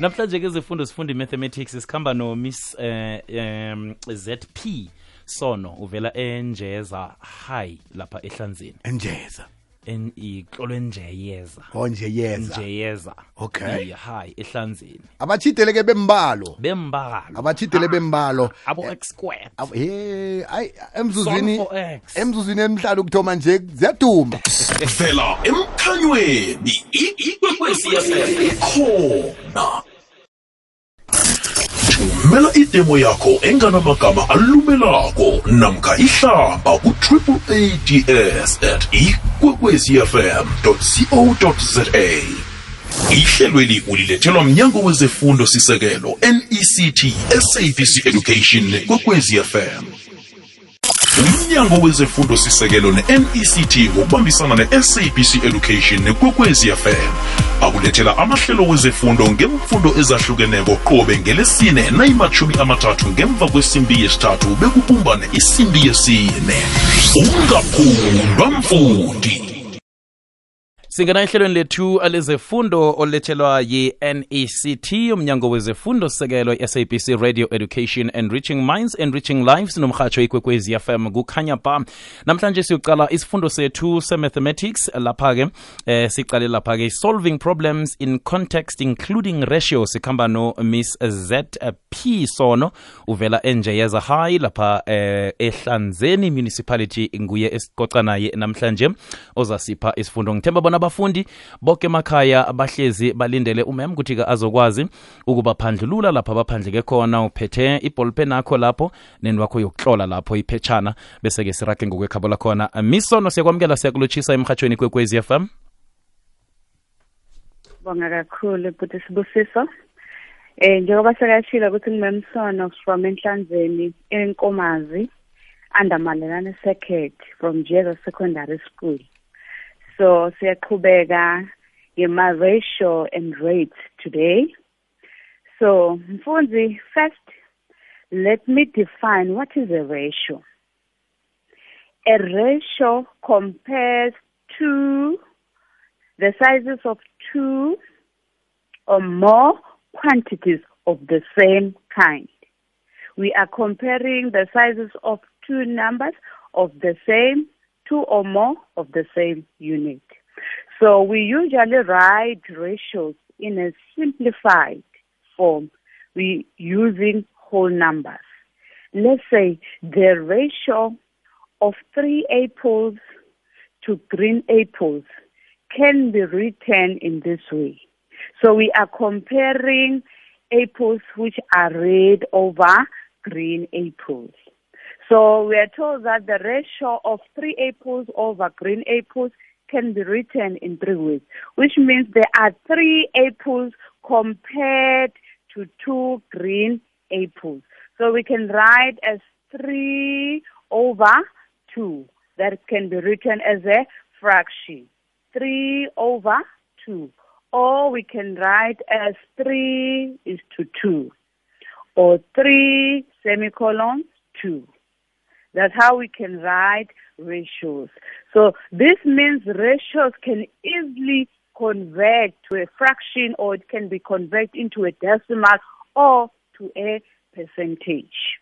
namhlanje ke izifundo sifunda i-mathematics sikhamba no miss eh, um, zp sono uvela enjeza high lapha ehlanzeni. Enjeza yeza njeyeza oh njeyeza njeyeza okay hayi ehlanzeni abathidele ke bembalo bembalo abathidele bembalo abo-x squared ye ay emzuzwini emzuzwini emhlalo ukuthoma nje ziyaduma vela emkhanyweni ikwekwesiyasekhona thumela idemo yakho enganamagama alumelako. Namkha ihlamba ku-triple ads at ikwekwezfm co za ihlelweli ulilethelwa mnyango wezefundo sisekelo nect sabc education kwekwezi fm umnyango wezefundo sisekelo ne-nect ngokubambisana ne-sabc education nekwekwezi fm akulethela amahlelo wezefundo ngemfundo ezahlukeneko qobe ngelesine nayimathumi amathathu ngemva kwesimbi yesithathu bekubumbane isimbi yesine. Ungaphundwa mfundi. Singena ehlelweni lethu lezefundo olethelwa yi-nect umnyango wezefundo sekelo i-sabc radio education and reaching minds enriching lives nomhatsho ikwekwezi fm kukhanya ba namhlanje siyoqala isifundo sethu se-mathematics. Lapha-ke eh, sicale lapha-ke solving problems in context including ratio. Sikhamba no miss p sono uvela enjeyeza high lapha eh, ehlanzeni municipality nguye esicoca naye namhlanje ozasipha isifundo. Ngithemba bona abafundi bonke emakhaya bahlezi balindele umem ukuthi-ke azokwazi ukubaphandlulula lapho abaphandleke khona uphethe ibholpen akho lapho nenwakho yokuhlola lapho iphetshana bese-ke sirage ngokwekhabo lakhona misono siyakwamukela siyakulotshisa emhatshweni f m Bonga kakhulu bhuti Sibusiso. Eh njengoba sekashila ukuthi ngimemsono from Enhlanzeni eNkomazi under secret from jesus Secondary School. So siyaqhubeka ngema ratio and rates today. So mfunzi first let me define what is a ratio. A ratio compares two the sizes of two or more quantities of the same kind. We are comparing the sizes of two numbers of the same, two or more of the same unit. So we usually write ratios in a simplified form. We using whole numbers. Let's say the ratio of three apples to green apples can be written in this way. So we are comparing apples which are red over green apples. So we are told that the ratio of three apples over green apples can be written in three ways, which means there are three apples compared to two green apples. So we can write as three over two. That can be written as a fraction. 3 over 2. Or we can write as 3 is to 2. Or 3 semicolon 2. That's how we can write ratios. So this means ratios can easily convert to a fraction or it can be converted into a decimal or to a percentage.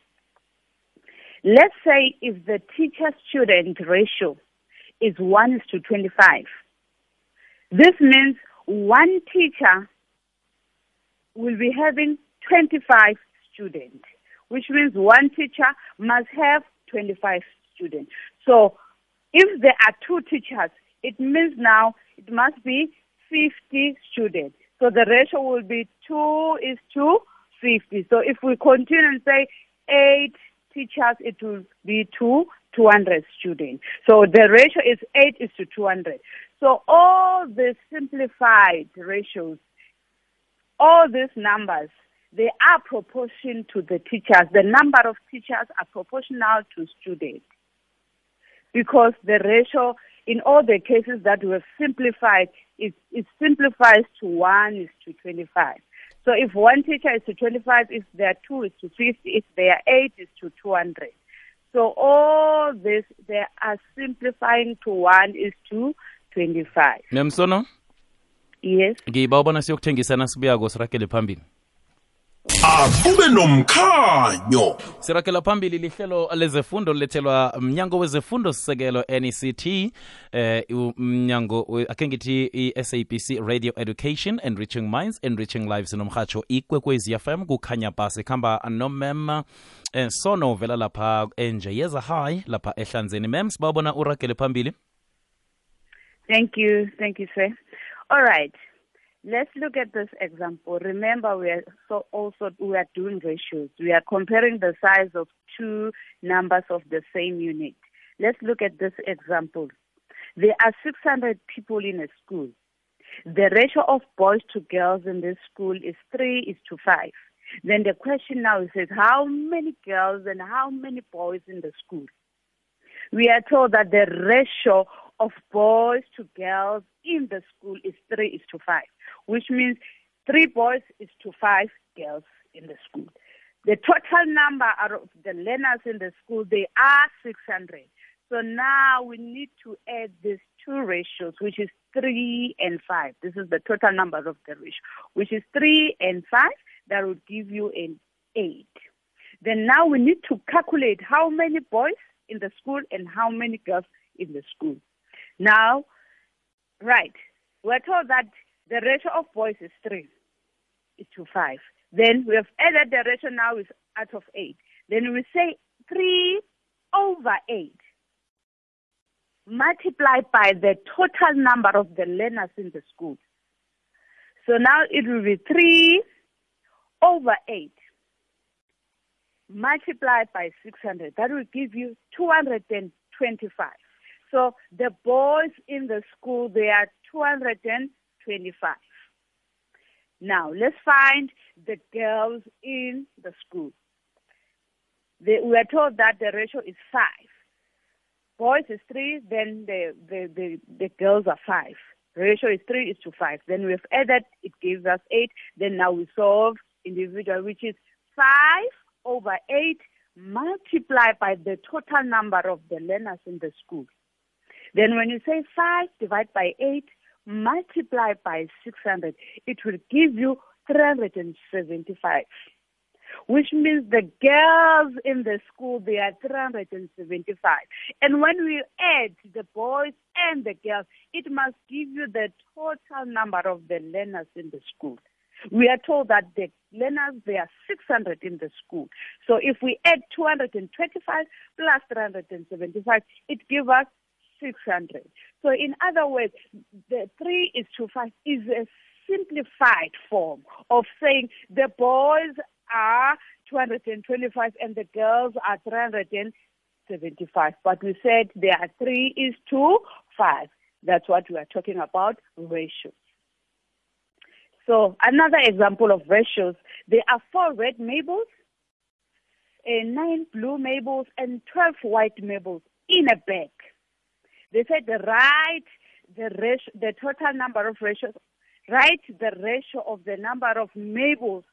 Let's say if the teacher-student ratio is 1 is to 25. This means one teacher will be having 25 students, which means one teacher must have 25 students. So if there are two teachers, it means now it must be 50 students. So the ratio will be 2 is to 50. So if we continue and say 8 teachers, it will be 2 200 students. So the ratio is 8 is to 200. So all the simplified ratios, all these numbers, they are proportion to the teachers. The number of teachers are proportional to students. Because the ratio, in all the cases that we have simplified, it, it simplifies to 1 is to 25. So if one teacher is to 25, if there are two, is to 50, if there are eight, is to 200. So all this, they are simplifying to 1 is to 25. memsono yes ngiba ubona siyokuthengisana sibuyako sirakele phambili akube nomkhanyo sirakela phambili lihlelo lezefundo lilethelwa mnyango wezefundo sisekelo nect eh umnyango we- akhe ngithi i-sabc radio education enriching minds enriching lives nomhatsho ikwekwezi fm kukhanya basi khamba nomem eh, sono vela lapha enje yeza high lapha ehlanzeni mem sibabona uragele phambili Thank you. Thank you, sir. All right. Let's look at this example. Remember, we are so also we are doing ratios. We are comparing the size of two numbers of the same unit. Let's look at this example. There are 600 people in a school. The ratio of boys to girls in this school is 3 is to 5. Then the question now says how many girls and how many boys in the school? we are told that the ratio of boys to girls in the school is 3 is to 5, which means 3 boys is to 5 girls in the school. The total number of the learners in the school, they are 600. So now we need to add these two ratios, which is 3 and 5. This is the total number of the ratio, which is 3 and 5. That will give you an 8. Then now we need to calculate how many boys in the school and how many girls in the school. Now, right, we're told that the ratio of boys is 3 to 5. Then we have added the ratio now is out of 8. Then we say 3 over 8 multiplied by the total number of the learners in the school. So now it will be 3 over 8 multiplied by 600. That will give you 225. So the boys in the school, they are 225. Now, let's find the girls in the school. They, we are told that the ratio is 5. Boys is 3, then the, the, the, the girls are 5. Ratio is 3 is to 5. Then we've added, it gives us 8. Then now we solve individual, which is 5 over 8 multiplied by the total number of the learners in the school. Then when you say 5 divided by 8 multiplied by 600, it will give you 375. Which means the girls in the school, they are 375. And when we add the boys and the girls, it must give you the total number of the learners in the school. We are told that the learners, there are 600 in the school. So if we add 225 plus 375, it gives us 600. So in other words, the 3 is to 5 is a simplified form of saying the boys are 225 and the girls are 375. But we said there are 3 is to 5. That's what we are talking about, ratios. So another example of ratios, there are four red maples, uh, nine blue maples, and 12 white maples in a bag. They said the right the ratio, the total number of ratios, write the ratio of the number of maples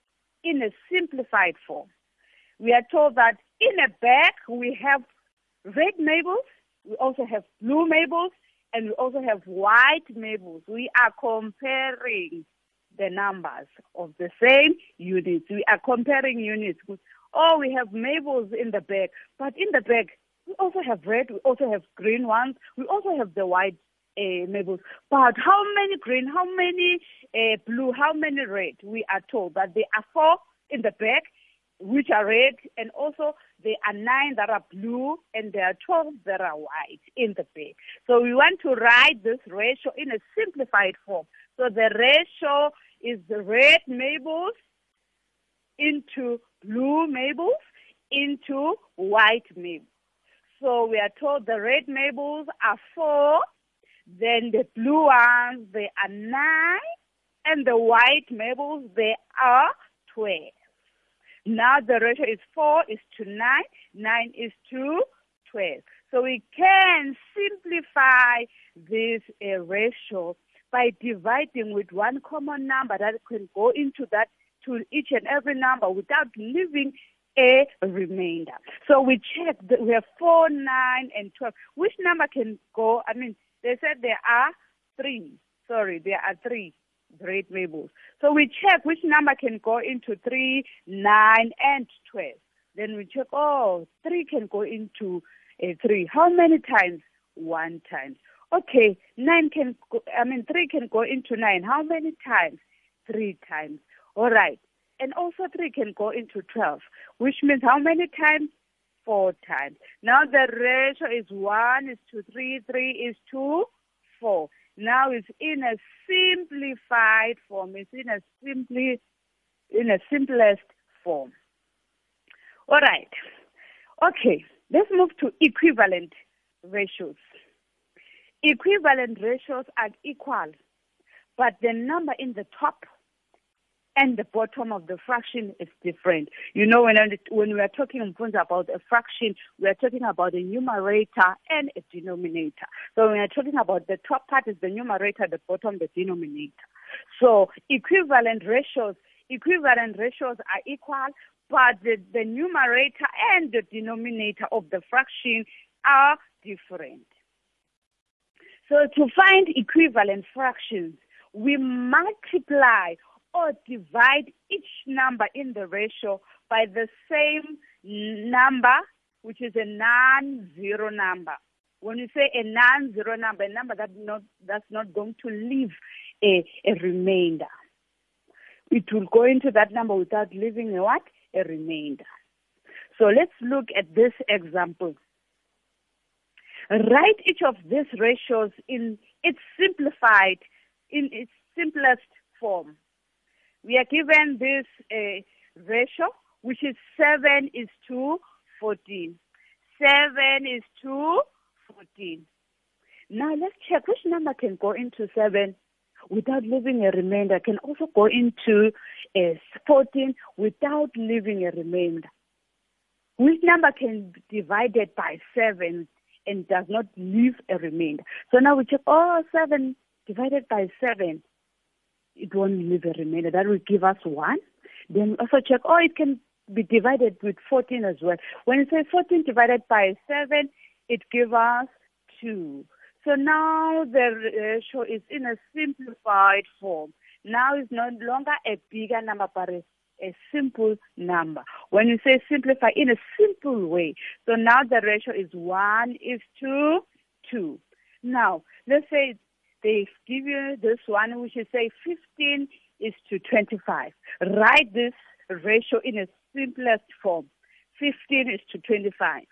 in a simplified form. We are told that in a bag we have red maples, we also have blue maples, and we also have white maples. We are comparing the numbers of the same units. We are comparing units. Oh, we have maples in the bag, but in the bag we also have red, we also have green ones, we also have the white uh, maples. But how many green, how many uh, blue, how many red? We are told that there are four in the bag, which are red, and also there are nine that are blue, and there are 12 that are white in the bag. So we want to write this ratio in a simplified form. So the ratio is the red maples into blue maples into white maples. So we are told the red maples are four, then the blue ones they are nine, and the white maples they are twelve. Now the ratio is four is to nine, nine is to twelve. So we can simplify this uh, ratio by dividing with one common number that can go into that to each and every number without leaving a remainder. So we check that we have 4, 9, and 12. Which number can go? I mean, they said there are three. Sorry, there are three. great variables. So we check which number can go into 3, 9, and 12. Then we check, oh, 3 can go into uh, 3. How many times? One time. Okay, 9 can go, I mean, 3 can go into 9. How many times? 3 times. All right. And also 3 can go into 12, which means how many times? Four times. Now the ratio is 1 is to 3, 3 is to 4. Now it's in a simplified form. It's in a simply, in a simplest form. All right. Okay. Let's move to equivalent ratios. Equivalent ratios are equal, but the number in the top and the bottom of the fraction is different. You know, when, when we are talking about a fraction, we are talking about a numerator and a denominator. So when we are talking about the top part is the numerator, the bottom the denominator. So equivalent ratios, equivalent ratios are equal, but the, the numerator and the denominator of the fraction are different. So to find equivalent fractions, we multiply or divide each number in the ratio by the same number, which is a non-zero number. When you say a non-zero number, a number that not, that's not going to leave a, a remainder. It will go into that number without leaving a what? A remainder. So let's look at this example. Write each of these ratios in its simplified, in its simplest form we are given this uh, ratio, which is 7 is to 14. 7 is to 14. Now let's check which number can go into 7 without leaving a remainder, can also go into uh, 14 without leaving a remainder. Which number can be divided by 7 and does not leave a remainder? So now we check, oh, 7 divided by 7 it won't leave a remainder. That will give us one. Then also check, oh, it can be divided with 14 as well. When you say 14 divided by 7, it gives us 2. So now the ratio is in a simplified form. Now it's no longer a bigger number, but a, a simple number. When you say simplify in a simple way, so now the ratio is 1 is to 2. Now, let's say they give you this one, which is say 15 is to 25. Write this ratio in a simplest form. 15 is to 25.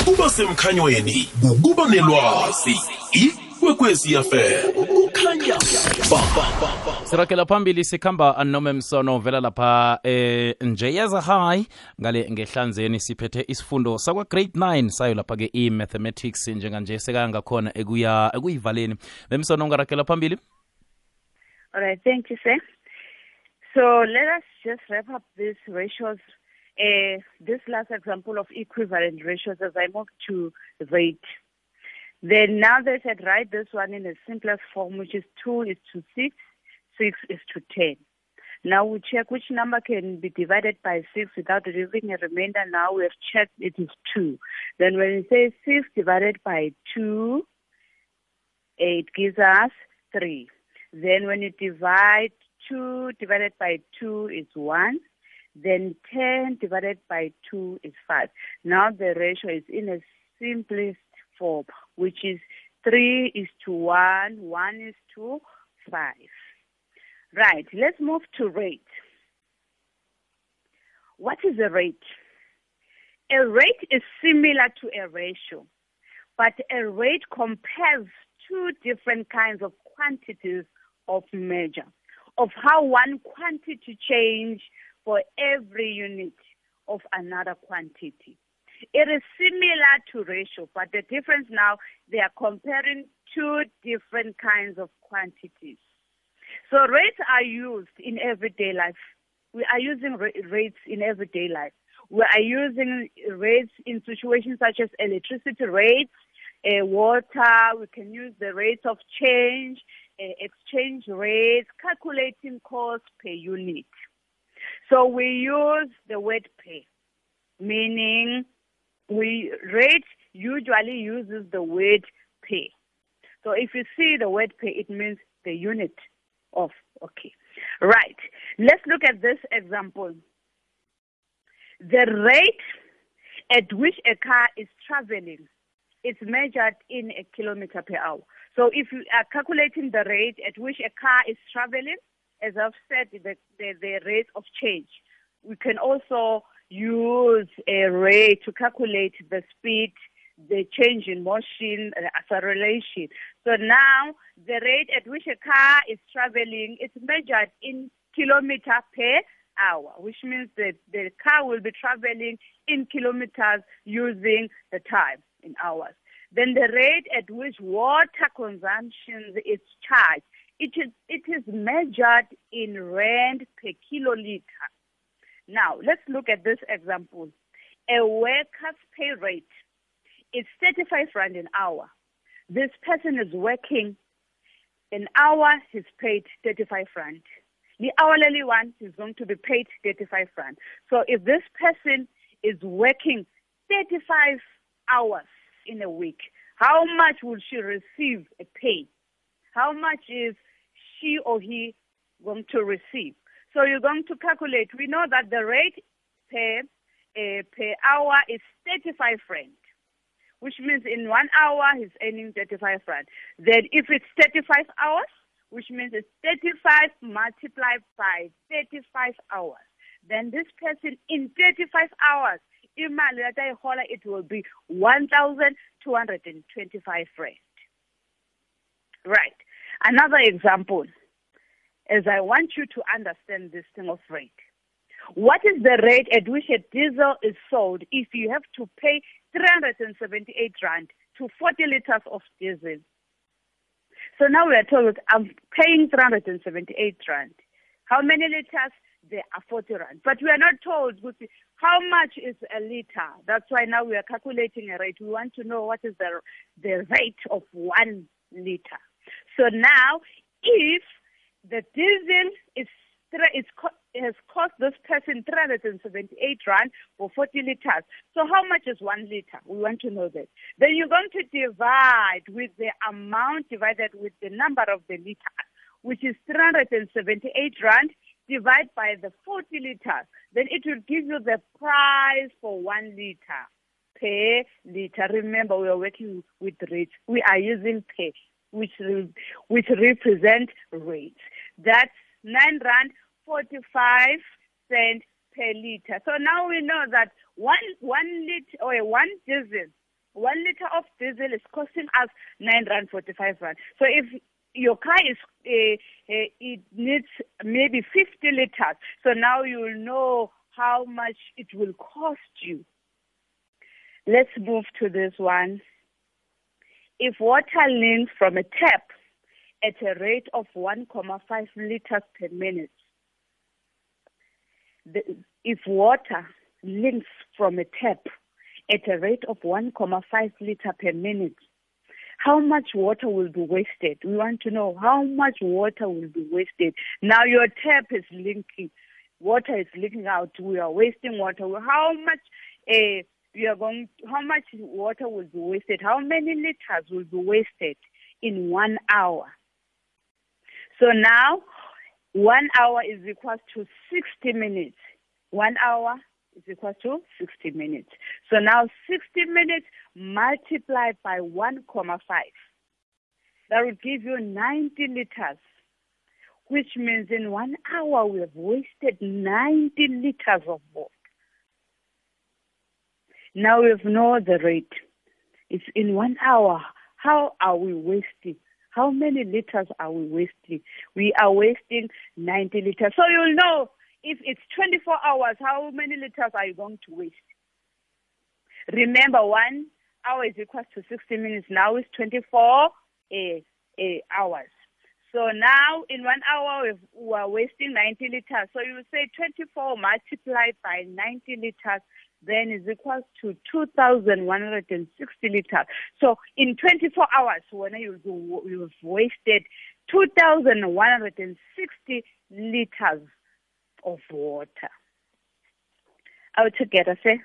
ukuba semkhanyweni nelwazi ikwekwezi yafela kukhanya ba sirakela phambili sikhamba anome msono vela lapha eh njeyeza high ngale ngehlanzeni siphethe isifundo sakwa grade 9 sayo lapha ke i-mathematics njenganje sekangakhona ekuya ekuyivaleni bemsono ungarakela phambili All right, thank you, sir. So let us just wrap up these ratios. Uh, this last example of equivalent ratios as I move to rate. Then now they said write this one in the simplest form, which is 2 is to 6, 6 is to 10. Now we check which number can be divided by 6 without leaving a remainder. Now we have checked it is 2. Then when you say 6 divided by 2, it gives us 3. Then when you divide 2 divided by 2 is 1. Then 10 divided by 2 is 5. Now the ratio is in a simplest form, which is 3 is to 1, 1 is to 5. Right, let's move to rate. What is a rate? A rate is similar to a ratio, but a rate compares two different kinds of quantities of measure, of how one quantity change for every unit of another quantity. It is similar to ratio, but the difference now, they are comparing two different kinds of quantities. So rates are used in everyday life. We are using rates in everyday life. We are using rates in situations such as electricity rates, uh, water. We can use the rates of change, uh, exchange rates, calculating cost per unit. So we use the word pay, meaning we rate usually uses the word pay. So if you see the word pay, it means the unit of. Okay. Right. Let's look at this example. The rate at which a car is traveling is measured in a kilometer per hour. So if you are calculating the rate at which a car is traveling, as I've said, the, the, the rate of change, we can also use a rate to calculate the speed, the change in motion, uh, acceleration. So now the rate at which a car is traveling is measured in kilometer per hour, which means that the car will be traveling in kilometers using the time in hours. Then the rate at which water consumption is charged, it is, it is measured in rand per kiloliter. Now, let's look at this example. A worker's pay rate is 35 rand an hour. This person is working an hour, he's paid 35 rand. The hourly one is going to be paid 35 rand. So if this person is working 35 hours in a week, how much will she receive a pay? How much is she or he going to receive? So you're going to calculate. We know that the rate per uh, per hour is 35 rand, which means in one hour he's earning 35 rand. Then if it's 35 hours, which means it's 35 multiplied by 35 hours. Then this person in 35 hours, it will be 1,225 rand. Right. Another example, as I want you to understand this thing of rate. What is the rate at which a diesel is sold if you have to pay 378 rand to 40 liters of diesel? So now we are told I'm paying 378 rand. How many liters? There are 40 rand. But we are not told how much is a liter. That's why now we are calculating a rate. We want to know what is the, the rate of one liter. So now, if the diesel is, is has cost this person 378 rand for 40 liters. So how much is one liter? We want to know that. Then you're going to divide with the amount divided with the number of the liters, which is 378 rand divide by the 40 liters. Then it will give you the price for one liter per liter. Remember, we are working with rates. We are using per, which, which represent rates. That's 9 rand 45 cents per liter. So now we know that one one liter or one diesel, one liter of diesel is costing us nine rand forty five rand. So if your car is uh, uh, it needs maybe 50 liters, so now you will know how much it will cost you. Let's move to this one. If water leaks from a tap at a rate of 1.5 liters per minute, the, if water leaks from a tap at a rate of 1.5 liter per minute, how much water will be wasted? We want to know how much water will be wasted. Now your tap is leaking, water is leaking out. We are wasting water. How much? Uh, we are going. How much water will be wasted? How many liters will be wasted in one hour? So now one hour is equal to 60 minutes. One hour is equal to 60 minutes. So now 60 minutes multiplied by 1,5. That will give you 90 liters, which means in one hour we have wasted 90 liters of water. Now we have know the rate. It's in one hour. How are we wasting? How many liters are we wasting? We are wasting 90 liters. So you'll know if it's 24 hours, how many liters are you going to waste? Remember, one hour is equal to 60 minutes. Now it's 24 uh, uh, hours. So now in one hour we are wasting 90 liters. So you say 24 multiplied by 90 liters then is equal to 2,160 liters. So in 24 hours, when you you've wasted 2,160 liters of water. Altogether, say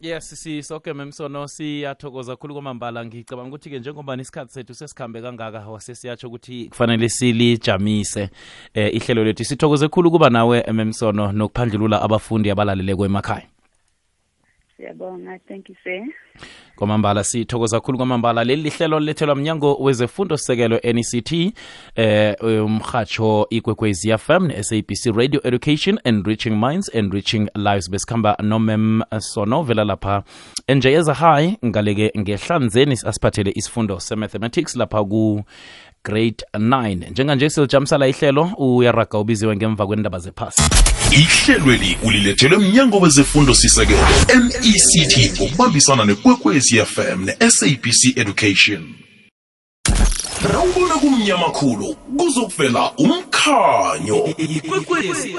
yes sisoke memsono siyathokoza khulu kwamambala. Ngicabanga ukuthi-ke njengoba isikhathi sethu sesikhambe kangaka wasesiyatsho ukuthi kufanele silijamise eh, ihlelo lethu. Sithokoze khulu kuba nawe memsono nokuphandlulula abafundi abalaleleko emakhaya siyabonga thank you sir. Kwamambala sithokoza kakhulu kwamambala. Leli lihlelo lilethelwa mnyango wezefundo sekelo nect eh umhatsho ikwekwezi fm ne-sabc radio education enriching minds enriching lives. Besikhamba nomem sono vela lapha enjeyeza high ngaleke ngehlanzeni asiphathele isifundo se-mathematics lapha ku grade 9 njenganje silijamisala ihlelo uyaraga ubiziwe ngemva kwendaba zephasi. Ihlelweli ulilethelwe mnyango wezefundo sisekelo-mect ngokubambisana nekwekwezi fm ne-sabc education. Rawubona kumnyamakhulu kuzokuvela umkhanyo. Ikwekwezi